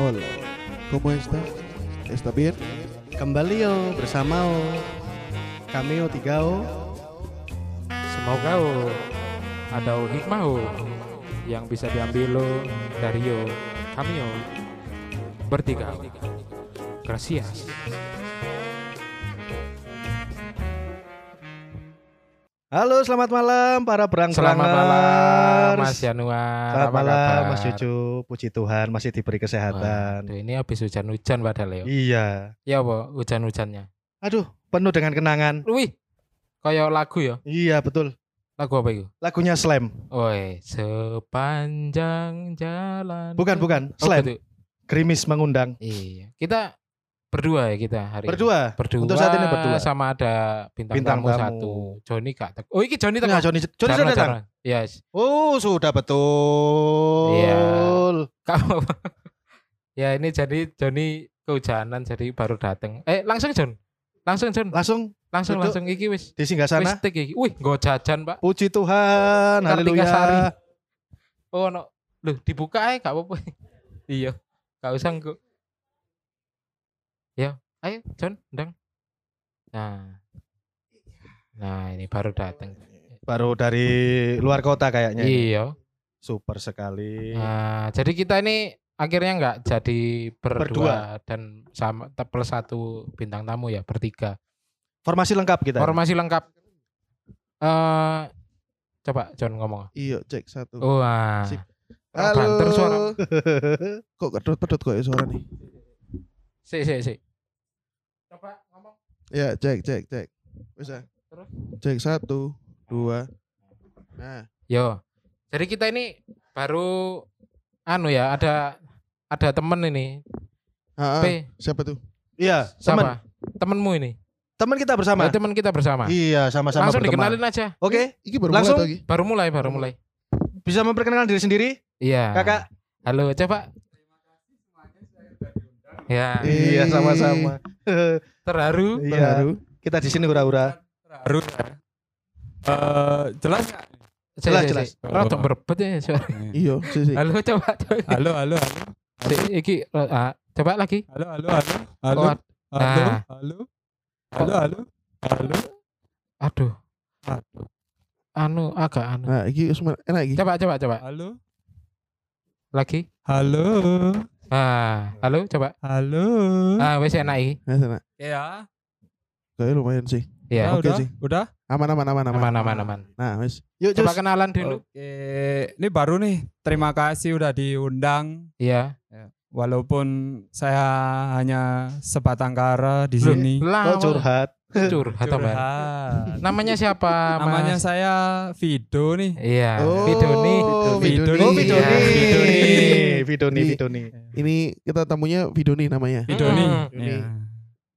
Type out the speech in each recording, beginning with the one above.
Hola, ¿cómo estás? ¿Está bien? Kembali yo bersama o kami o tiga o Semoga oh, ada oh hikmah oh, yang bisa diambil lo dari yo kami yo bertiga. Gracias. Halo selamat malam para berang Selamat malam Mas Januar. Selamat apa malam kabar? Mas Cucu Puji Tuhan masih diberi kesehatan Waduh, ini habis hujan-hujan padahal ya. Iya Ya apa hujan-hujannya? Aduh penuh dengan kenangan Wih, kayak lagu ya. Iya betul Lagu apa itu? Lagunya Slam Oi, sepanjang jalan. Bukan, bukan. Oh, Slam. gitu. Gerimis mengundang Iya, kita berdua ya kita hari ini. Berdua Berdua. Untuk saat ini berdua. Sama ada bintang, Bintang tamu, tamu. satu. Joni kak. tek- Oh, ini Joni teko. Joni Joni sudah datang. Yes. Oh sudah betul Iya. Kamu. ya ini jadi Joni kehujanan jadi baru datang. Eh, langsung Jon. Langsung Jon. Langsung Langsung langsung iki wis. di singgah Wis sana tik iki. Wih, nggo jajan, Pak. Puji Tuhan Kartika Sari. Haleluya Oh, no. Loh, dibuka aja gak apa-apa. iya. Gak usah engko. Ya, ayo Jon, ndang. Nah. Nah, ini baru datang. Baru dari luar kota kayaknya ini. Iya. Super sekali Nah, jadi kita ini akhirnya nggak jadi berdua, Berdua. dan sama plus satu bintang tamu ya bertiga. Formasi lengkap kita Formasi lengkap. eh coba John ngomong. Iya, cek satu. Wah. Sip. Banter suara. Kok kedot-pedot kok ya suara nih? Si si si. Coba ngomong. Ya, cek, cek, cek. Bisa. Terus? Cek satu, dua. Nah, Yo. Jadi kita ini baru anu ya ada ada temen ini. ah, ah, P siapa tuh? Iya teman siapa? Temenmu ini. Teman kita bersama Ya, teman kita bersama. Iya sama-sama Langsung berteman. dikenalin aja. Oke Iki baru Langsung? mulai lagi. Baru mulai, baru mulai. bisa memperkenalkan diri sendiri Iya. kakak Halo, coba. Ya, Iya sama-sama terharu. Iya Baru. kita di sini hura-hura Harus. Eh jelas nggak? Jelas, jelas. si. Rada berebet ya suara. Iya, sih, sih. Halo, coba. Halo, halo, halo. Si, iki ah, coba lagi. Halo, halo, halo. Halo. Halo. nah. Halo. Halo, halo. Halo. aduh, Aduh. anu agak anu. Nah, iki semua enak iki. Coba, coba, coba. Halo. Lagi. Halo. Ah, halo, coba. Halo. Ah, wes enak iki. Nah, sana. Ya. Kayaknya lumayan sih. Ya, Nah, oke udah. sih. Udah. Aman, aman, aman, aman. aman, aman, aman. Nah, wes. yuk Coba Jus kenalan dulu. Oke. Ini baru nih. Terima kasih udah diundang. Iya. Walaupun saya hanya sebatang kara di Loh, sini. Lah, oh curhat curhat apa? Curhat. Namanya siapa, Mas? Namanya saya Vido nih. Iya, Oh, Vidoni. Vidoni. oh Iya, Vidoni Vidoni. Vidoni Ini- Vidoni Ini kita tamunya Vidoni namanya. Vidoni. Mm. Ya.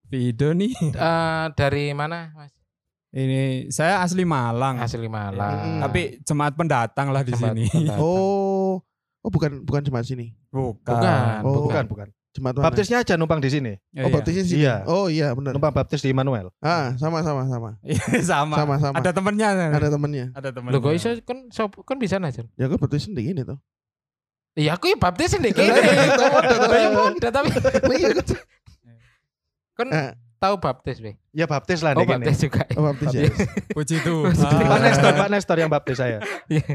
Vidoni. Eh, dari mana, Mas? Ini saya asli Malang. Asli Malang. Mm. Tapi jemaat pendatang lah di sini. Oh. Oh, bukan bukan cuma sini. Bukan. Bukan, Oh. bukan bukan Cuma mana? baptisnya aja numpang di sini Ya, Oh, iya. baptisnya sini. Iya. Oh, iya benar. numpang baptis di Immanuel Ah, sama sama sama. Iya, sama. Sama sama. Ada temennya. Ada temennya. Ada temennya. Loh kok iso kan sop- kan bisa aja. Ya kan baptis di ini tuh. Iya aku ya baptis nih kene. Tahu, tahu, tahu. Lah, ya udah tapi Oh, iya kan. Eh. tahu baptis, Be. ya baptis lah Oh, nih gini. baptis juga. Oh, baptis ya. Puji Pak Tuhan. Nestor Pak Nestor yang baptis saya Iya.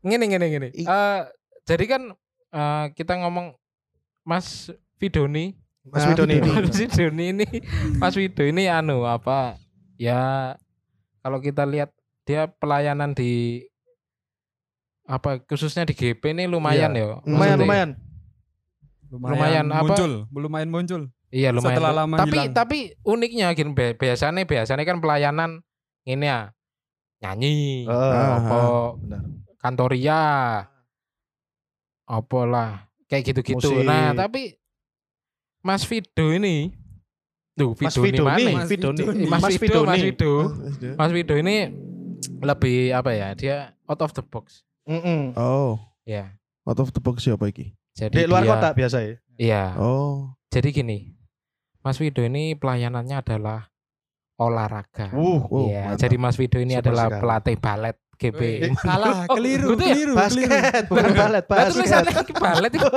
Ngene ngene ngene. I- Eh jadi kan eh, kita ngomong Mas Vidoni, Mas Ah, Widoni Vidoni. Mas Vidoni ini Mas Wido ini anu apa ya kalau kita lihat dia pelayanan di apa khususnya di GP ini lumayan ya. lumayan Maksudnya- lumayan Lumayan apa? muncul, lumayan muncul. Iya lumayan. Setelah lama tapi hilang. tapi uniknya gini bi- biasanya biasanya kan pelayanan ini ya nyanyi, Oh, apa benar. kantoria, apa lah kayak gitu-gitu. Musik. Nah tapi Mas Vido ini, tuh Mas Vido ini mana? Mas. Mas, Mas Vido, Mas Vido, Oh, SD. Mas Vido ini lebih apa ya? Dia out of the box. Mm-mm. Oh, Ya. out of the box siapa iki? Jadi di luar dia- kota biasa ya Iya. Oh. Jadi gini, Mas Wido ini pelayanannya adalah olahraga. Wow, Iya, mantap. jadi Mas Wido ini Super adalah sekali. pelatih balet GB. Eh, salah, Oh, keliru, gitu ya? keliru, keliru. Basket, bukan balet, tulisannya basket. iki balet iki.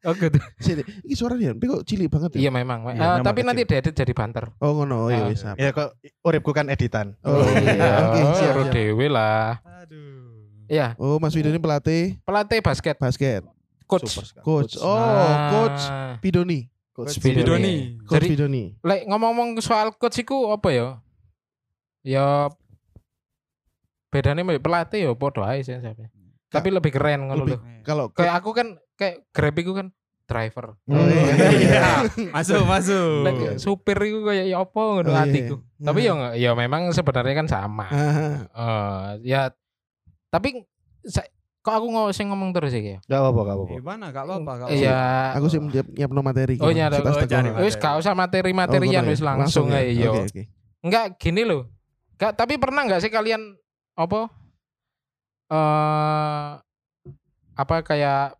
Oh gitu. Sini, ini suara Yanpe kok cilik banget Iya ya? memang. Iya, Eh, memang tapi kecil. nanti diedit jadi banter. Oh ngono, iya Ah. wis. siap. Ya kok uripku kan editan. Oh iya, oke, siap, dewe lah. Aduh. Iya, Oh, Mas Wido ini pelatih pelatih basket basket, coach. Coach. Oh, Ah. coach Pidoni. Coach. Bidoni. Coach Pidoni. Lek ngomong-ngomong soal coach iku apa ya? Ya bedanya pelatih ya padha ae sih sampe. Tapi lebih keren ngono Lebih- lho. Kalau Kayak aku kan kayak Grab iku kan driver. Oh, iya. Iya. Masuk, masuk. Lek supir iku kayak ya apa ngono Oh, iya, atiku. iya. Tapi ya nggak- ya memang sebenarnya kan sama. Eh, ya tapi sa- kok aku nggak sing ngomong terus ya ya? Gak apa-apa, gak apa-apa. Gimana? Gak apa-apa, gak apa-apa. Iya. aku sih nyiap nyiapno materi. Oh, Setas oh, Wis gak usah materi-materian Oh, wis ya? langsung ya? ae yo. Oke, oke. Enggak gini loh. Enggak, tapi pernah enggak sih kalian apa eh apa kayak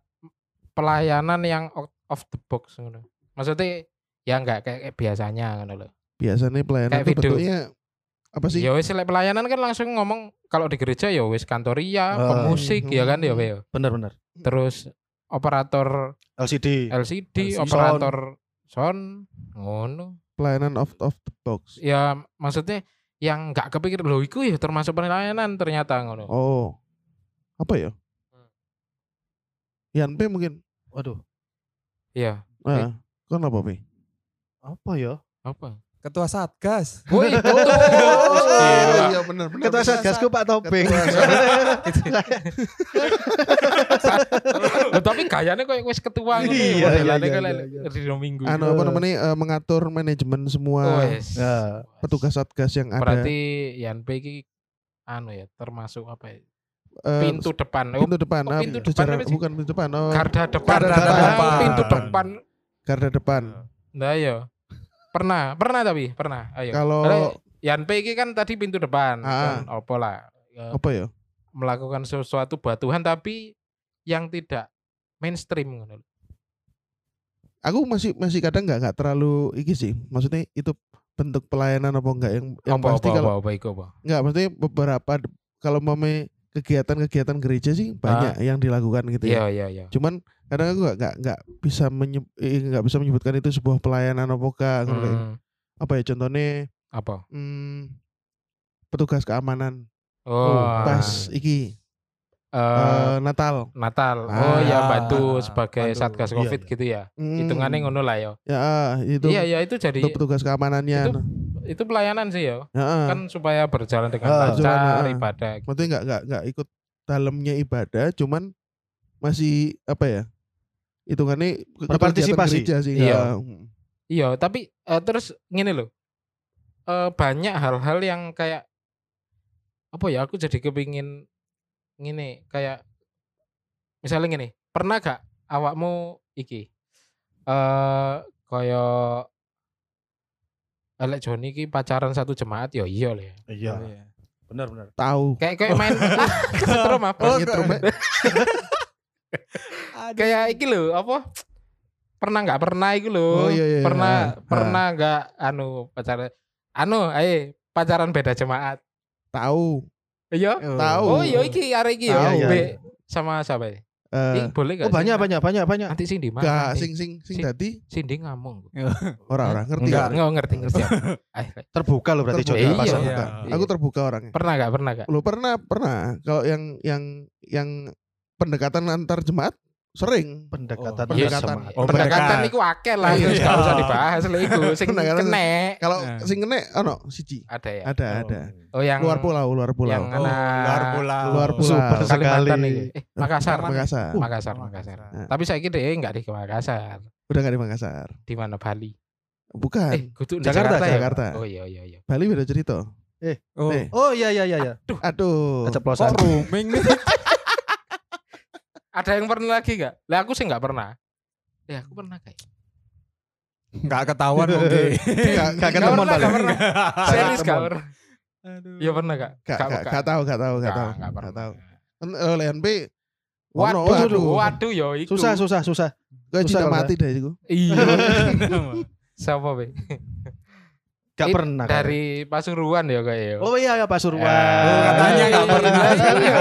pelayanan yang out of the box ngono. Maksudnya ya enggak kayak, kayak biasanya ngono loh. Biasanya pelayanan Kayak itu video. bentuknya apa sih? Ya wis lek pelayanan kan langsung ngomong kalau di gereja ya wis kantoria, Oh. pemusik ya kan ya ya. Bener-bener. Terus operator LCD. LCD, LCD. operator sound ngono. Pelayanan of of the box. Ya maksudnya yang enggak kepikir loh iku ya termasuk pelayanan ternyata ngono. Oh. Apa ya? Yanpe mungkin. Waduh, Iya. Ah, kan apa, Pe? apa ya? Apa? Ketua Satgas. Woi, betul. Oh, iya benar benar. Ketua Satgasku Pak Topeng. Tapi gayanya kayak wis ketua ngono Iya, ya. iya, modelannya iya, kayak iya, Rino Minggu. Anu apa namanya eh, mengatur manajemen semua Wes. Ya. petugas satgas yang ada. Berarti Yan P iki anu ya termasuk apa ya? eh, Pintu depan. Oh, pintu depan. oh, pintu depan bukan pintu depan. Oh, garda depan. Garda depan. Pintu depan. garda depan. Nah, iya. Pernah, pernah tapi pernah. Ayo. Kalau Karena Yan P iki kan tadi pintu depan. Ah. Kan apa lah. ya, apa ya? melakukan sesuatu buat Tuhan tapi yang tidak mainstream ngono. Aku masih masih kadang nggak nggak terlalu iki sih. Maksudnya itu bentuk pelayanan apa enggak yang yang apa, pasti apa, kalau apa, apa, iku apa? enggak maksudnya beberapa kalau mau kegiatan-kegiatan gereja sih banyak yang dilakukan gitu ya. Iya, iya, iya. Cuman kadang aku nggak nggak bisa menyeb, eh, nggak bisa menyebutkan itu sebuah pelayanan apa enggak. Hmm, apa ya contohnya apa? hmm, petugas keamanan Oh, pas iki eh, eh, Natal Natal. Ah, Oh ya bantu ah, sebagai bantu. satgas Iya, Covid iya. gitu ya. Hmm, Hitungannya ngono lah ya. ya ah, itu Iya, iya itu jadi untuk petugas keamanannya itu itu pelayanan sih ya. Ah. Kan supaya berjalan dengan Ah, lancar ah. ibadah. maksudnya nggak nggak nggak ikut dalamnya ibadah cuman masih apa ya hitungannya Berpartisipasi. kegiatan gereja sih Iya. ya. Iya, tapi eh, terus gini loh. Eh, banyak hal-hal yang kayak apa ya? Aku jadi kepingin ngini kayak misalnya gini, pernah gak awakmu iki eh kayak Elek Joni iki pacaran satu jemaat ya iya ya. Iya. Oh, iya. Benar-benar. tahu Kayak kayak main kesetrum apa? Pas nyetrum, Mbak. kayak iki lho apa? Pernah nggak pernah iki lho. Oh, iya, iya, Pernah ah, pernah nggak anu pacaran anu ayo pacaran beda jemaat. tahu Iya. Tahu. Oh iya iki arek iki ya. Iya, Be, iya. sama siapa ya? Eh, Iki boleh Oh gak? banyak sih? banyak banyak banyak. Nanti Cindy mana? Enggak, nanti? sing sing sing Sing- tadi Cindy ngomong. orang-orang ngerti Enggak, nggak? enggak ngerti ngerti. Ayo, Terbuka loh berarti Terbuka, Iya, iya. terbuka. iya. Aku terbuka orangnya. pernah gak? Pernah gak? Lu pernah pernah kalau yang yang yang pendekatan antar jemaat sering. Pendekatan. Oh, Iya, pendekatan. sama- Oh, Pendekatan pendekat. niku akeh lah, Iya. terus gak usah dibahas lah iku. Sing kenek. Kalau Nah. sing kene ono siji. Ada ya? Ada Oh. ada. Oh yang Luar pulau, luar pulau. Yang Oh, anak luar pulau. Luar pulau. Super Kalimantan sekali. Eh, Makassar. Makassar. Makassar, Makassar. Tapi saya kira enggak di Makassar. Udah gak di Makassar. Di mana Bali? Bukan. Eh, Jakarta, Jakarta, ya? Jakarta. Oh iya iya iya. Bali beda cerita. Oh, Eh. Oh iya iya iya iya. Aduh. Keceplosan. kok rooming nih? Ada yang pernah lagi enggak? Lah aku sih enggak pernah. Eh aku pernah kayak. Enggak ketahuan mungkin. Gak Gak Enggak ketemu pernah, paling. enggak pernah. Serius ketemu. pernah. Iya pernah enggak? Gak, gak, gak tahu, gak tahu, gak tahu. Enggak Gak pernah. tahu. Kan eh, LNP Waduh, waduh, waduh. waduh yo iku. Susah susah susah. Gue Susah cinta mati deh iku. Iya. Siapa be? Gak It- pernah. kan? dari Pasuruan ya kayak ya. Oh iya ya Pasuruan. Oh, katanya nggak pernah. Iya.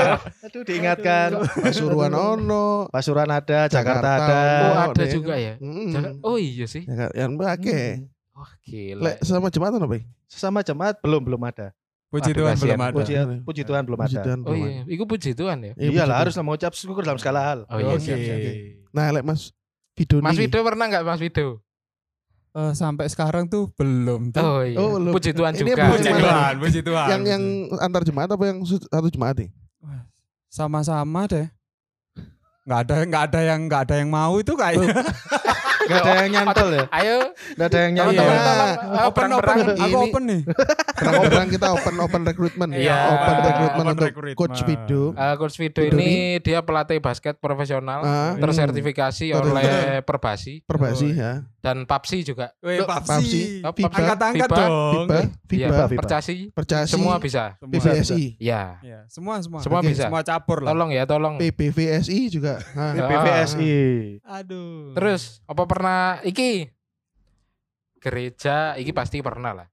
Aduh diingatkan. Pasuruan ono. Pasuruan ada, Jakarta, Jakarta ada. Oh, Oh, ada deh. juga ya. Mm. Jangan- Oh iya sih. Ya, kan, yang pakai. Hmm. Wah gila. Lek sama jembatan apa? ya? Sesama jemaat belum belum ada. Puji Aduh, Tuhan kasihan. belum ada. Puji, puji Tuhan belum Puji ada. Tuhan Oh iya, iku puji Tuhan ya. Iya, Tuhan. harus lah mengucap syukur dalam segala hal. Oh iya, Oke. siap, siap. Nah, lek Mas Vidoni. Mas Wido pernah nggak Mas Wido? Eh, sampai sekarang tuh belum tuh. Oh iya. Oh, belum. puji Tuhan Ini juga. puji Puji Tuhan. Puji Tuhan. yang yang antar jemaat apa yang satu jemaat nih? Sama-sama deh. Nggak ada nggak ada yang nggak ada yang mau itu kayaknya. Gak ada yang nyantol ya. Ayo Gak ada yang nyantol. tolong eh, open open aku Ini- open nih. Perang-perang kita open open recruitment. Iya. Open recruitment Open untuk recruitment. coach Vido. Eh, Coach Vido ini dia pelatih basket profesional Ah, tersertifikasi Ter- oleh Perbasi Perbasi Oh, ya. dan Papsi juga. Loh, Papsi. Papsi. Oh. Angkat-angkat dong. Viva, Iya. Percasi Percasi, semua bisa. Semua. PVSI, Ya. Iya, semua semua. Semua bisa. Semua capur lah. Tolong ya, tolong. PBVSI juga. Ah. Ya. PPSI. Aduh. Terus apa pernah iki gereja iki pasti pernah lah.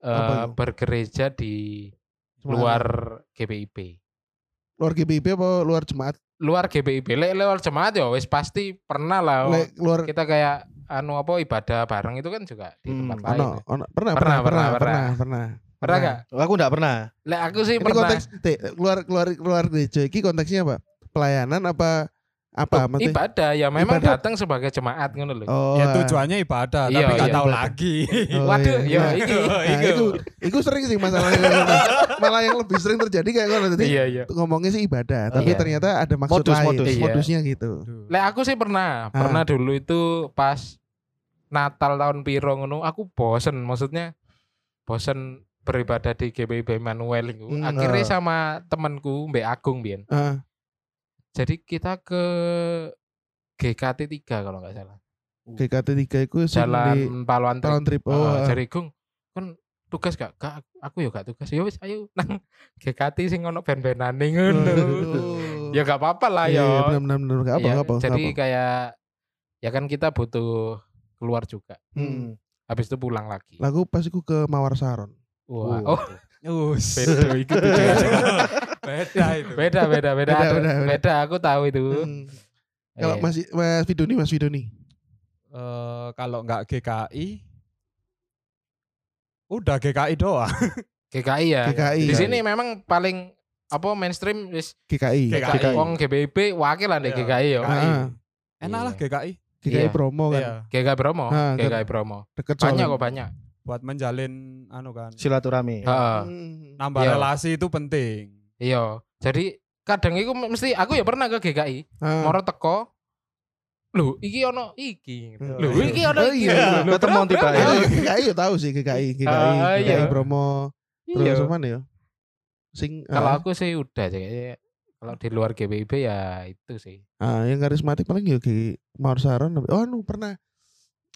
Eh, itu? bergereja di Jemaat. luar GBIP. luar GBIP apa luar jemaat? Luar GBIP, lek luar jemaat ya wis pasti pernah lah. Lek luar Kita kayak anu apa ibadah bareng itu kan juga di Hmm, tempat lain. ono, ono, pernah, Pernah, pernah, pernah, pernah, pernah, pernah. Pernah gak? Aku enggak pernah. Lek aku sih Ini pernah. konteks, Teh, luar keluar keluar gereja iki konteksnya apa? Pelayanan apa apa maksudnya? ibadah ya memang Ibadah. datang sebagai jemaat ngono lho. Oh, ya ah. tujuannya ibadah, Iya, tapi nggak iya. tahu lagi. Oh, Waduh, iya. ya Nah, iki. Nah, itu itu sering sih masalahnya malah yang lebih sering terjadi kayak ngono tadi Iya, iya. ngomongnya sih ibadah tapi Iya. ternyata ada maksud Modus, lain modus. Iya. modusnya gitu Lek aku sih pernah, Ah. pernah dulu itu pas Natal tahun piro ngono, aku bosen maksudnya bosen beribadah di GBIB Manuel itu. Hmm. Akhirnya Ah. sama temanku Mbak Agung Bian. Ah, Jadi kita ke GKT 3 kalau nggak salah. GKT 3 itu sing di Jalan Paluan Trip. tahun trip oh Oh, ah. jadi Gung kan tugas gak? Gak, aku ya gak tugas. Ya wis ayo nang GKT sing ono ben-benane ngono. Ya gak apa-apa lah Iya, ya. iya, benar benar benar Nggak apa Iya, apa jadi apa. kayak ya kan kita butuh keluar juga. Hmm. Habis itu pulang lagi. lagu pas iku ke Mawar Saron Wah, Oh. oh Us. beda itu tujuannya. Beda itu. beda beda beda Beda, beda, beda, beda. aku tahu itu. Hmm. kalau Iya. Mas Mas Vidoni Mas Vidoni Eh, kalau nggak GKI, udah GKI doang. GKI ya. GKI. Di sini memang paling apa mainstream wis GKI GKI. GKI. Wong GBIP wakil lah di Iya. GKI ya. Ah, Enak lah Iya. GKI. GKI Iya. promo kan Iya. GKI promo, Ah, GKI promo. deket Banyak soalnya. kok banyak. Buat menjalin anu kan. Silaturahmi. Heeh. Hmm. Nambah Iya. relasi itu penting. Iya. Jadi kadang itu mesti aku ya pernah ke GKI, Ah. moro teko Lho, iki ono iki. Hmm. Lho, iki ono Oh, iki. iya. Ketemu tiba ya. Oh, GKI ya tahu sih GKI, GKI, Ah, GKI iya. promo. Iya. Terus mana ya? Sing Kalau ah, aku sih udah sih. Kalau di luar GBIB ya itu sih. ah, yang karismatik paling ya di Mawar Saron. Oh, anu pernah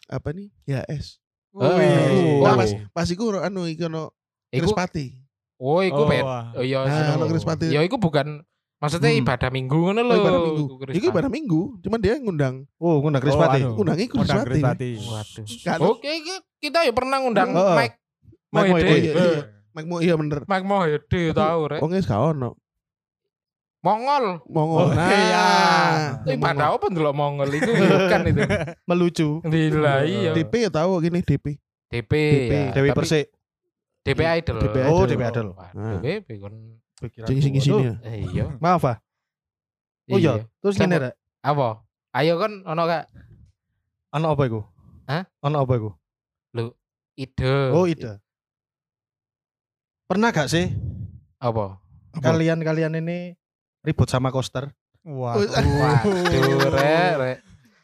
apa nih? Ya es. Oh, iya. Wah, Oh. pas pas iku anu iku ono Iku Krispati. Oh iku Oh, bet. wah. Oh iya. Nah, Krispati. Ya iku bukan maksudnya Hmm. ibadah minggu ngono Oh, lho. ibadah minggu. iku ibadah minggu, cuman dia ngundang Oh, ngundang Krispati. anu. ngundang iku Undang Krispati. Waduh. Kan Oke, iki kita ya pernah ngundang Oh, oh. Mike Mike Mohede. Mohede. iya, iya. Mike Mo iya bener. Mike Mohede tahu rek. Wong wis gak ono. Mongol. Mongol. Oh, Nah, iya. Ibadah apa ndelok Mongol itu bukan itu. Melucu. Gila iya. DP ya tahu gini DP. DP, DP. ya. Dewi Tapi Persik. DP Idol. DP Oh, Idol. DP Idol. Wah, Nah. DP kon Sing sing sini ya. eh, iya. Maaf ah. Oh iya. Terus Siapa? ngene rek. Apa? Ayo kan ono gak Ono apa iku? Hah? Ono apa iku? ide. Oh, ide. Pernah gak sih Apa? Kalian-kalian ini ribut sama koster? Wah. Waduh, rek, rek.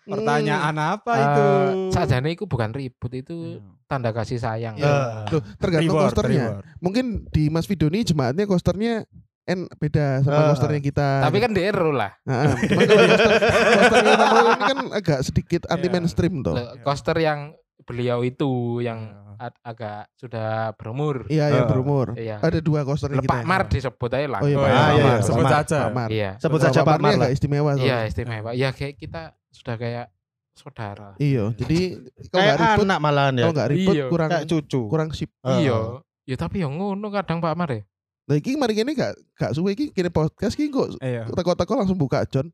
Pertanyaan apa Eh, itu? Sajane itu bukan ribut, itu tanda kasih sayang. Iya. Eh, Loh, tergantung Reward, kosternya. reward. Mungkin di Mas Vidoni jemaatnya kosternya en beda sama Ah. kosternya kita. Tapi kan di Ero lah. Nah, koster, kosternya kita mau ini kan agak sedikit anti Iya. mainstream toh. Le- Koster yang beliau itu yang Iya. ag- agak sudah berumur. Iya, yang Ah. berumur. Iya. Ada dua kosternya Le- kita. Pak Mar disebut aja lah. Oh iya, Oh, Pak iya, Mar. iya, Mar. sebut Pak Mar. saja. Pak Mar. Iya. Sebut saja Pak Mar lah. agak istimewa Iya, istimewa. Ya kayak kita sudah kayak saudara. Iya, jadi kalau Kayak nggak ribut, anak malahan ya. kalau nggak ribut Iya. kurang Kayak cucu. kurang sip. Iya. Ya tapi yang ngono kadang Pak Amar ya. Lah iki mari kene gak gak suwe iki kene podcast iki kok Iya. teko-teko langsung buka John.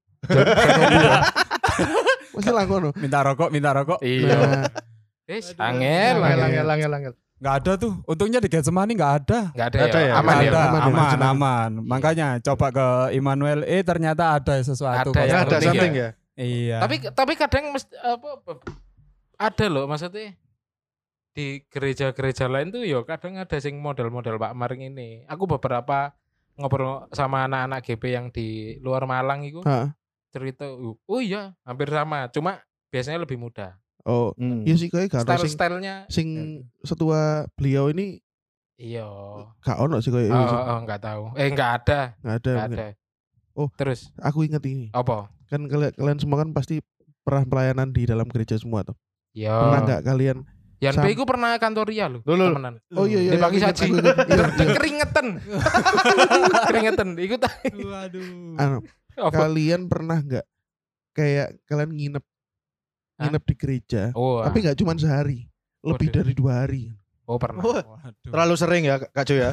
Masih lah ngono. Minta rokok, minta rokok. Iya. Nah, Wis Aduh. angel, Angel, angel. angel. Nggak ada tuh. Untungnya di Getsemani nggak ada. Enggak ada, Nggak ada ya. ya? Aman Nggak ya. ada, aman ya, aman, aman. aman. Makanya coba ke Immanuel eh ternyata ada sesuatu. Ada yang Ada penting something ya. Ya. Iya. Tapi tapi kadang mesti apa, apa ada loh maksudnya di gereja-gereja lain tuh yo kadang ada sing model-model Pak Maring ini. Aku beberapa ngobrol sama anak-anak GP yang di luar Malang itu ha. cerita, oh iya hampir sama, cuma biasanya lebih muda. Oh, Hmm. iya sih kayak gak ono sing Style-stylenya sing setua beliau ini iya. gak ono sih kayak Oh, oh, oh, enggak tahu. Eh enggak ada, nggak ada. enggak mungkin. ada. Oh. terus Aku inget ini. apa? Kan kalian, kalian semua kan pasti pernah pelayanan di dalam gereja semua tuh. Ya. Pernah nggak kalian? Yan Sam- P iku pernah kantoria loh, Loh, temenan. Oh iya iya. Di pagi aku inget, saji. Iya, iya. Keringetan. Keringetan. Iku tak Waduh. Anu, apa? kalian pernah nggak kayak kalian nginep Hah? nginep di gereja, Oh, tapi nggak cuma sehari, lebih Waduh. dari dua hari, oh pernah. Waduh. terlalu sering ya Kak Jo ya.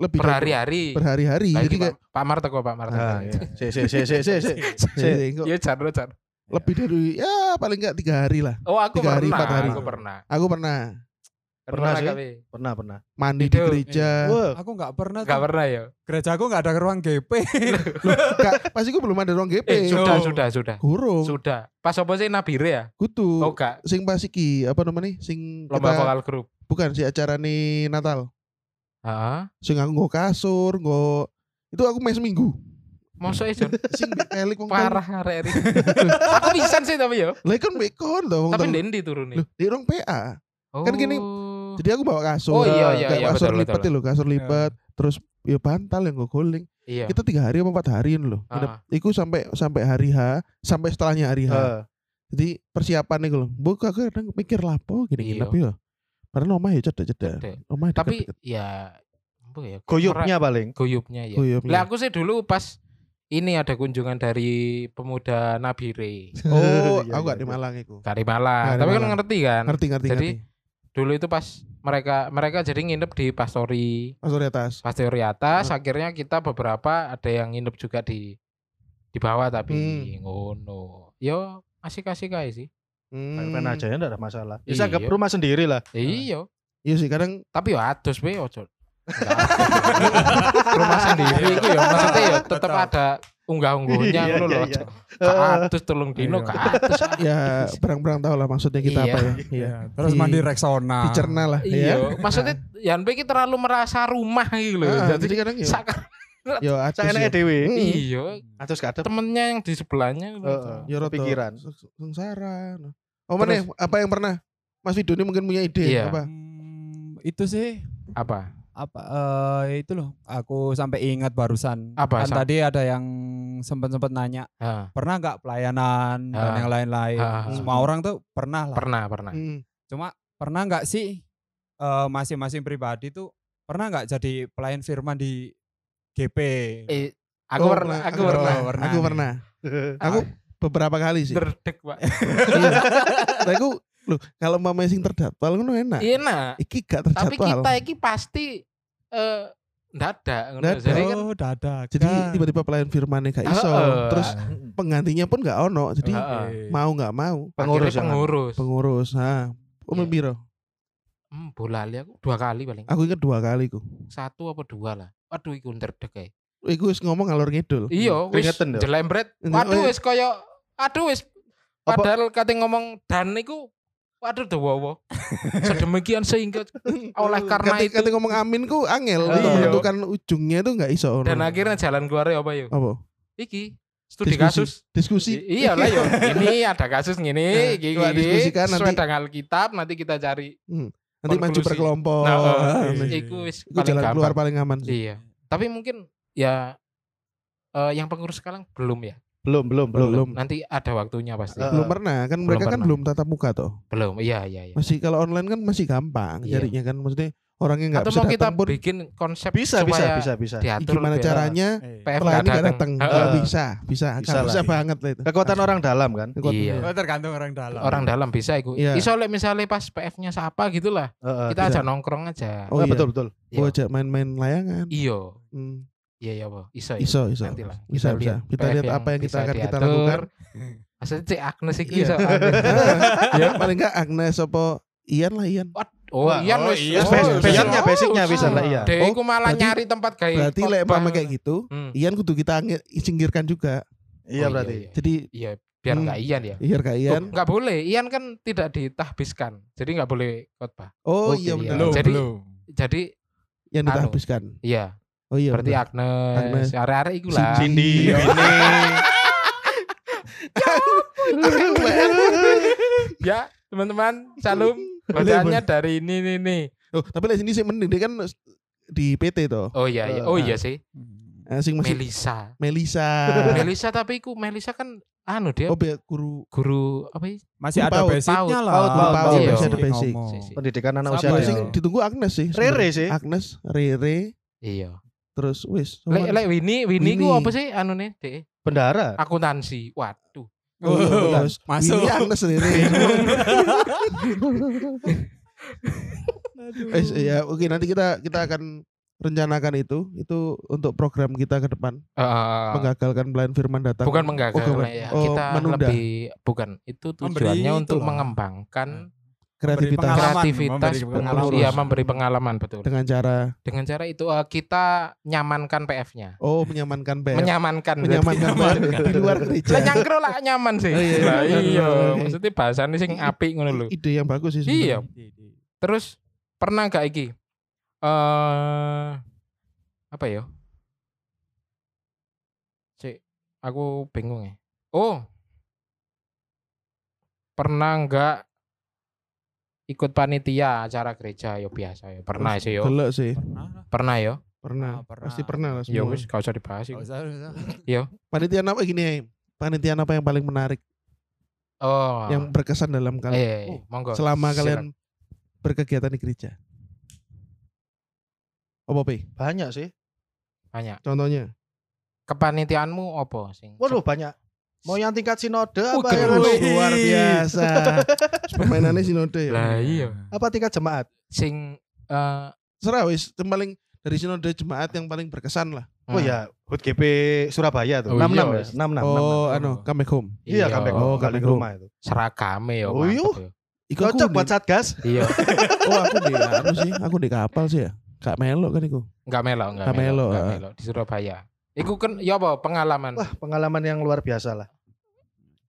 Lebih dari Berhari-hari. berhari-hari. Nah, Jadi kayak Pak, Pak Mar teko Pak Mar teko. Iya. Si si si si si si. kok Iya, jar jar. lebih dari ya paling nggak tiga hari lah. Oh, aku Tiga hari, pernah. empat hari. Aku pernah. Aku pernah Pernah sih. kali. Pernah pernah. mandi di gereja. Wah, Aku nggak pernah Enggak tuh. pernah ya. Gereja aku nggak ada ruang GP. Nggak, pasti gue belum ada ruang GP. Eh, sudah, Oh. sudah, sudah. Gurung, Sudah. Pas apa sih Nabire ya? kutu. Oh, enggak. Sing pas iki apa namanya? Sing Lomba kita vokal grup. bukan si acara nih Natal. Heeh. Sing aku nggo kasur, nggo itu aku main seminggu. Mosok e, Jon? Sing elik wong Parah arek iki. Aku bisa sih tapi ya. Lah kan bekon to wong Tapi ndendi turune. Loh, di ruang PA. Oh. kan gini, Jadi aku bawa kasur. Oh, iya, iya, kayak iya, kasur betul, lipat betul. ya loh, kasur lipat. Terus ya bantal yang gue guling. Iya. Kita tiga hari apa empat hari loh. Nginep. Iku sampai sampai hari H, sampai setelahnya hari H. eh, Jadi persiapan nih loh. Aku kadang mikir lapo gini Iya. nginep ya. Padahal omah ya cedek-cedek. Cedek. Omah Tapi ya apa ya? Goyupnya paling. Goyupnya ya. Guyub, Lah iya. aku sih dulu pas ini ada kunjungan dari pemuda Nabire Oh, Iya, aku gak iya, di iya. Malang iku. dari Malang. Dari Tapi kan Malang. ngerti kan? Ngerti ngerti Jadi, ngerti. Dulu itu pas mereka mereka jadi nginep di Pastori Pastor atas. Pastori atas. Akhirnya kita beberapa ada yang nginep juga di di bawah tapi Hmm. ngono. Yo asik-asik aja sih. Hmm. Main aja ya enggak ada masalah. Bisa anggap Iya. rumah sendiri lah. Iya. Iya sih kadang Tapi yo atus be ojo. Rumah sendiri itu ya maksudnya ya tetap ada unggah-ungguhnya Iya, ngono iya, iya. Ke atus telung dino Iya. ke atus. ya berang-berang tahu lah maksudnya kita Iya. apa ya. Iya. Iya. Terus Di- mandi Rexona. Dicerna lah ya. Iya, maksudnya Yan Pe iki terlalu merasa rumah gitu loh. Jadi kadang ya. Yo atus Saya ya. enake dhewe. Hmm. iya, Atus kadep. temennya yang di sebelahnya. Heeh. Ya rada Pikiran. se- sengsara. Oh mana apa yang pernah Mas Vido ini mungkin punya ide Iya. apa? Hmm, itu sih apa? apa eh, itu loh aku sampai ingat barusan Apa, kan Sam? tadi ada yang sempat-sempat nanya Ah, pernah nggak pelayanan dan Ah. yang lain-lain semua orang tuh pernah lah pernah, pernah. Hmm. cuma pernah nggak sih eh, masing-masing pribadi tuh pernah nggak jadi pelayan firman di GP Eh, aku Oh, pernah, aku oh, pernah. pernah Aku pernah. Aku beberapa kali sih. Derdek, Pak. Iya. Tapi aku loh kalau mama sing terdaftar ngono enak. Iya, nah. Iki gak Tapi terjadwal. kita iki pasti eh ndadak ngono. Ndadak. Jadi kan oh dadak Jadi tiba-tiba pelayan firman gak iso. Terus penggantinya pun gak ono. Jadi mau nggak mau Pengurus akhirnya pengurus. pengurus. Nah, umum Iya. biro. Hmm, bola li aku dua kali paling. Aku ingat dua kali ku. Satu apa dua lah. Waduh, iku nderdek kae. Iku wis ngomong ngalor ngidul. Iya, wis lho. jelembret. Waduh, wis koyo aduh wis padahal kate ngomong dan iku waduh dawa. Sedemikian sehingga oleh karena Kati, itu kati ngomong amin ku angel Iya. untuk menentukan ujungnya itu nggak iso. dan akhirnya jalan keluar apa yuk? apa? Iki studi Diskusi. kasus. Diskusi. Iya lah yo. Ini ada kasus Nah, gini, gini, coba diskusikan sesuai nanti. dengan Alkitab nanti kita cari. Nanti maju Konklusi. berkelompok. Nah, Ah, eh, nih. iku wis Iku paling jalan keluar paling aman sih. Iya. Tapi mungkin ya eh, yang pengurus sekarang belum ya. Belum, belum, belum. Belum. Nanti ada waktunya pasti. Eh, Belum pernah kan mereka kan pernah. belum tatap muka toh. belum. Iya, iya, iya. Masih kalau online kan masih gampang Iya. jarinya kan maksudnya orangnya nggak Atau bisa mau kita pun bikin konsep Bisa, bisa, supaya bisa, bisa. diatur gimana biar caranya Eh, PF pelayan nggak datang Heeh. Nggak bisa bisa Bisa bisa, bisa banget lah itu Kekuatan orang dalam kan. Kekuatan Iya. orang. Oh, tergantung orang dalam. orang dalam bisa iku. Iya. Iso lek misalnya pas PF-nya siapa gitu lah. Heeh, Kita bisa. aja nongkrong aja. Oh iya. betul betul. Gua Iya. ajak main-main layangan Iya. Hmm, Iya ya, Bo. Iso. ya. iso iso Nanti lah. bisa bisa kita lihat apa yang kita akan kita lakukan Maksudnya cek Agnes iki Iya. iso. ya paling enggak Agnes apa Ian lah Ian Oh, Wah, iya oh, iya. Oh, Bas- basicnya iya. basicnya bisa Oh, lah iya. Dek Oh, iku malah berarti- nyari tempat kayak berarti lek khotbah. mama kayak gitu Hmm. Ian kudu kita singkirkan juga Iya Oh, berarti. iya. jadi Iya, biar Hmm. enggak Ian ya. iya kak Oh, Ian nggak boleh. Ian kan tidak ditahbiskan. Jadi nggak boleh khotbah. oh Oke, iya iya. benar Belum, Jadi-. Jadi yang anu. ditahbiskan iya, oh iya berarti. Agnes, Agnes. arek-arek iku lah. Cindy, Iya. Winnie. Ya, teman-teman, salam. Bacaannya dari ini nih nih. oh tapi lek sini sih mending dia kan di PT toh Oh iya, iya. oh iya sih. Eh, sing masih Melisa. Melisa Melisa tapi iku Melisa kan anu dia oh biar guru guru apa ya? Masih ada basicnya lah. PAUD, PAUD, PAUD, masih ada basic. ngomong. Si, si. Pendidikan anak usia ya? sing dini. ditunggu Agnes sih Rere sebenarnya. sih. Agnes Rere Iya. Terus wis Lek lek Winnie, Winnie ku apa sih anu nih? Dek? Bendara. Akuntansi. Waduh. Oh, Oh, terus masuk. Agnes Rere Eh, ya oke nanti kita kita akan rencanakan itu itu untuk program kita ke depan Eh, menggagalkan pelayan firman datang bukan menggagal bukan. Lek, ya. Oh, kita menunda. lebih bukan itu Memberi tujuannya untuk itulah. mengembangkan kreativitas pengalaman, kreativitas memberi pengurus pengalaman. ya memberi pengalaman betul dengan cara dengan cara itu eh, kita nyamankan PF-nya oh menyamankan PF menyamankan menyamankan PF di luar Lah gereja nyangkro lah nyaman sih. Oh, iya, Lah iya. iya, Oke. maksudnya bahasanya sing apik ngono lho. ide yang bagus sih Iya. sebenarnya. Terus pernah gak iki? Eh apa ya? Cek, aku bingung ya. Oh. Pernah enggak ikut panitia acara gereja ya biasa ya. Pernah sih yo. Gelek sih Pernah yo. pernah Ah, pernah. pasti pernah lah Ya semua wis gak usah dibahas nggak usah. panitia apa gini panitian apa yang paling menarik Oh. yang berkesan dalam kalian eh, eh, monggo. selama Silakan. kalian berkegiatan di gereja apa Pi? Banyak sih. banyak. contohnya Kepanitiaanmu apa sing? Waduh banyak. Mau yang tingkat sinode Oh, apa yang anu? luar biasa permainannya sinode ya Lah iya. apa tingkat jemaat? Sing eh serah wis paling dari sinode jemaat yang paling berkesan lah Oh ya, HUT GP Surabaya Oh, tuh. 66 iya, ya, wes. 66. oh anu comeback home Iya, comeback Oh, home, comeback rumah itu. seragame ya. Oh, iya. ya. Iku aku Cocok buat Satgas. Iya, oh aku di anu sih aku di kapal sih ya gak melok kan iku enggak melok, enggak Nggak melok, melok, enggak ah. melok di Surabaya. Iku kan ya apa pengalaman Wah, pengalaman yang luar biasa lah.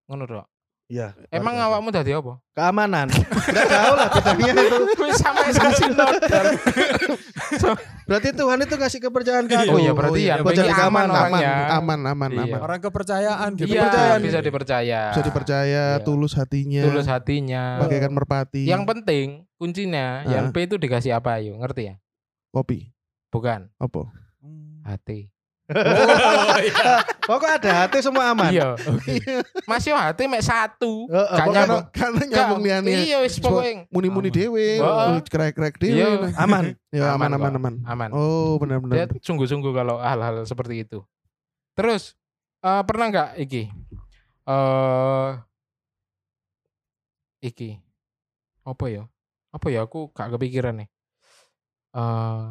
ngono Dok. Iya. Emang biasa. awakmu dadi apa? keamanan. Enggak tahu lah bedanya itu. Wis sampai saksi nodal. Berarti Tuhan itu ngasih kepercayaan ke aku. Oh iya berarti iya, ya buat ini jadi aman keamanan. aman aman aman Iya. aman Orang kepercayaan gitu. Iya, Kepercayaan. bisa dipercaya. bisa dipercaya Iya. tulus hatinya Tulus hatinya. bagaikan merpati Yang penting kuncinya yang. P itu dikasih apa ayo, ngerti ya? kopi Bukan apa hati. Oh, iya. Pokok ada hati semua aman. Iya. Mas yo hati mek satu. Heeh, pokoknya nyambung. karena nyambung liane Iya wis pokoknya muni-muni Wah. krek-krek Iya. dewe aman. ya Aman aman aman aman oh Dia benar-benar sungguh-sungguh kalau hal-hal seperti itu. Terus eh, pernah nggak iki? Eh iki apa ya? Apa ya? Aku gak kepikiran nih. Eh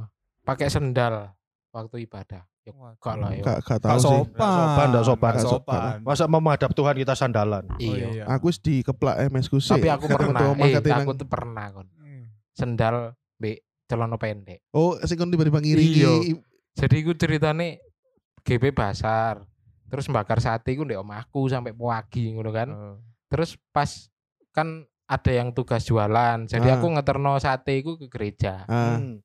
pakai sendal waktu ibadah. Ya gak lah ya. gak gak Gak tahu sih sopan. Sopan, nggak sopan. Nggak sopan. Masa mau menghadap Tuhan kita sandalan? Oh, Iya. aku wis di keplak MS ku sih Tapi aku pernah. Eh, aku tuh pernah kon. Hmm. Sendal be celana pendek. oh sing kon tiba-tiba ngiri Iya. Jadi aku ceritane GB Basar. Terus bakar sate ku ndek omahku sampai pagi ngono kan. Oh. Terus pas kan ada yang tugas jualan. Jadi Ah. aku ngeterno sate iku ke gereja. ah Hmm.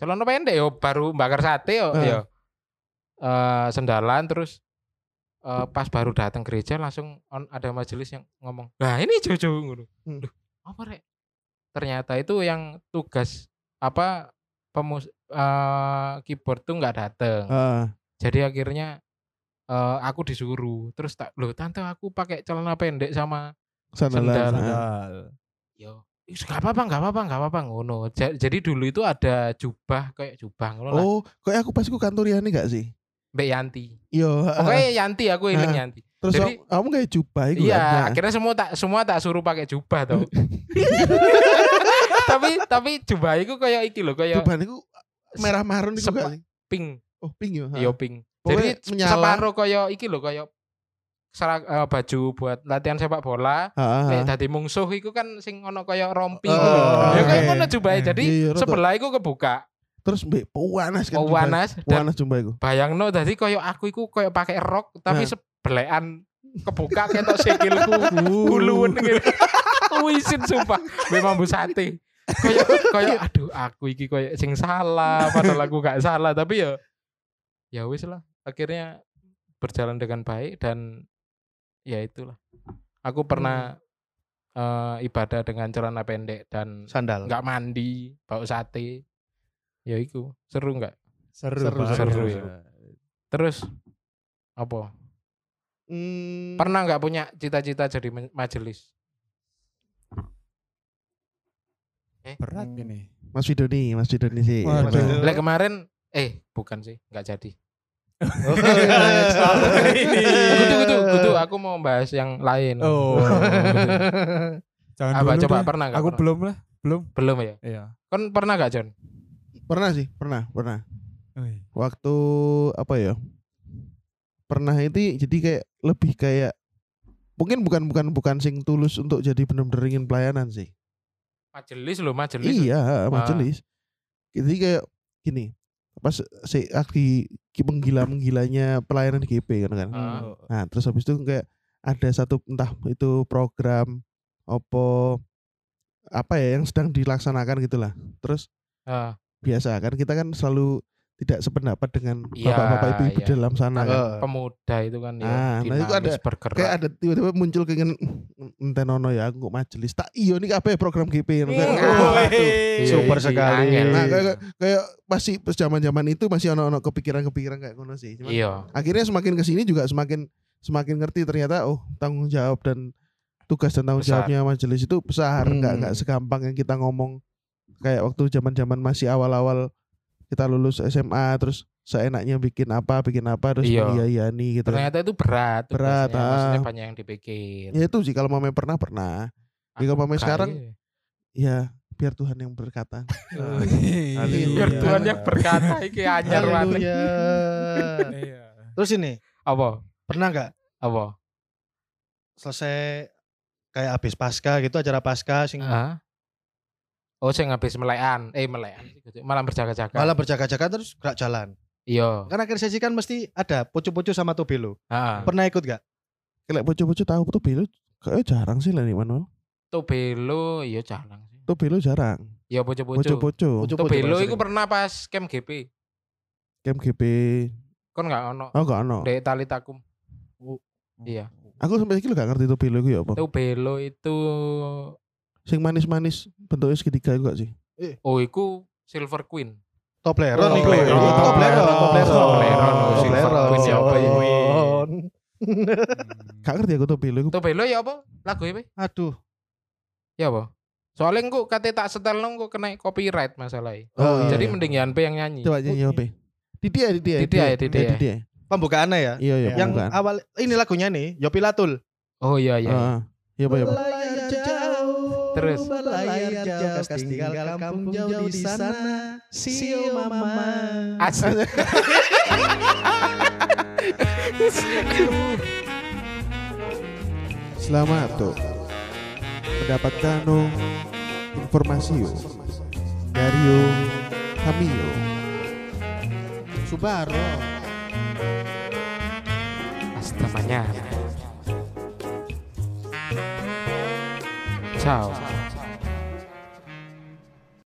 Celana pendek yo baru bakar sate yo Ah. yo. Eh, sendalan terus eh, pas baru datang gereja langsung on, ada majelis yang ngomong, "Nah, ini Jojo ngono." Hmm. Duh, apa rek? Ternyata itu yang tugas apa pemus eh, keyboard tuh nggak dateng. ah Jadi akhirnya eh, aku disuruh. Terus tak, "Loh, tante aku pakai celana pendek sama Sandal. Sandal. yo "Ih, Gak apa-apa, gak apa-apa, gak apa-apa ngono. Ja- Jadi dulu itu ada jubah kayak jubah ngono. Oh, kayak aku pas aku kanturiane gak sih? Mbak Yanti. Yo. Pokoknya Yanti aku eling Ah. Yanti. terus jadi- kamu- kayak jubah iku Iya, kan? Nah, akhirnya semua tak semua tak suruh pakai jubah tuh. tapi tapi jubah itu kayak iki loh, kayak jubah niku merah marun gak sih? pink. Oh, pink yo. ha. Iya pink. Jadi menyala. separuh kayak iki loh, kayak serak, eh, baju buat latihan sepak bola. Nek ha. dadi mungsuh iku kan sing ono kayak rompi ngono lho. Ya kayak oke. ngono jubahe. Jadi Iya, sebelah iku kebuka. Terus mbek panas kan. Jubah. panas jubah iku. bayangno dadi kayak aku iku kayak pakai rok tapi Nah. sebelekan kebuka ketok sikilku buluan gitu. Wisin sumpah. Memang bu sate. Kayak kayak aduh aku iki kayak sing salah padahal aku gak salah tapi ya ya wis lah akhirnya berjalan dengan baik dan ya itulah. Aku pernah eh, ibadah dengan celana pendek dan Sandal. nggak mandi, bau sate. Ya iku, seru nggak? Seru, Seru, banget. seru ya. Terus apa? Hmm, Pernah nggak punya cita-cita jadi ma- majelis? Berat ini. Mas Widoni, Mas Widoni sih. Waduh. Lah kemarin eh bukan sih, nggak jadi. Kudu kudu kudu aku mau bahas yang lain. Oh. Jangan Apa dulu coba deh. pernah nggak? Aku Pernah? belum lah, belum. Belum ya? Iya. Kan pernah nggak John? Pernah sih, pernah, pernah. Wih. Waktu apa ya? Pernah itu jadi kayak lebih kayak mungkin bukan bukan bukan sing tulus untuk jadi bener-bener ingin pelayanan sih. Majelis loh, majelis. Iya, majelis. Jadi kayak gini, pas si lagi menggila-menggilanya pelayanan di GP kan kan. Ah. Nah, terus habis itu kayak ada satu entah itu program opo apa ya yang sedang dilaksanakan gitulah. Terus Ah, biasa kan kita kan selalu tidak sependapat dengan Iya, bapak-bapak ibu-ibu iya. di dalam sana kan. Pemuda itu kan ya. Ah, nah itu ada- bergerak. Kayak ada tiba-tiba muncul keinginan enten ono ya aku majelis. Tak iyo nih kabeh program GP kan. Iya. Ah, tuh. Iya, Super sekali. Nah, kayak, kayak masih pas zaman-zaman itu masih ono-ono kepikiran-kepikiran kayak ngono sih. Cuman Iya. akhirnya semakin ke sini juga semakin semakin ngerti ternyata oh tanggung jawab dan tugas dan tanggung Besar. jawabnya majelis itu besar Hmm. nggak nggak segampang yang kita ngomong kayak waktu zaman-zaman masih awal-awal kita lulus SMA terus seenaknya bikin apa bikin apa terus Iya. mengiyaini gitu Ternyata itu berat. Berat, tugasnya, Maksudnya ah. banyak yang dipikir. ya itu sih kalau mame pernah pernah kalau mame Kayak- sekarang ya biar Tuhan yang berkata Haleluya. Biar Tuhan yang berkata iki anyar. Iya. Terus ini, Apa? pernah nggak Apa? selesai kayak habis pasca gitu acara pasca sing Ah. Oh, saya habis melekan. Eh, melekan. Malam berjaga-jaga. malah berjaga-jaga terus gerak jalan. Iya. Kan akhir sesi kan mesti ada pucu-pucu sama Tobelo. Heeh. Pernah ikut gak? kayak bocah-bocah tahu tuh belo kayak jarang sih lah nih Manuel Tobelo iya jarang sih. tuh belo jarang Ya bojo-bojo. bocah-bocah Pucu-pucu Tobelo itu pernah pas camp GP. camp GP Kon nggak ono. oh gak ono Dek tali takum. Iya. aku sampai lho gak ngerti tuh belo itu ya apa Tobelo itu sing manis-manis bentuknya segitiga itu gak sih oh iku Silver Queen. Toblerone Oh, iku. Toblerone. Toblerone, Toblerone. Toblerone, oh, Silver Queen ya ya? Toblerone. gak ngerti aku tuh belo itu Tobelo ya apa? Lagu apa? Aduh. Ya apa? Soalnya engko kate tak setel nang kok kena copyright masalahnya. Oh, iya, Jadi iya. mending Yanpe yang nyanyi. coba nyanyi apa Didi ya Didi ya Didi ya, Didi ya. Didi ya Pembukaannya ya. iya iya Yang pembukaan. awal ini lagunya nih, Yopi Latul. Oh iya iya. Ah, iya apa Terus? berlayar jauh, kas tinggal kampung jauh di sana. See you mama. Asik. Selamat tuh mendapatkan informasi yo dari yo kami yo Subaro. Hasta mañana. Ciao.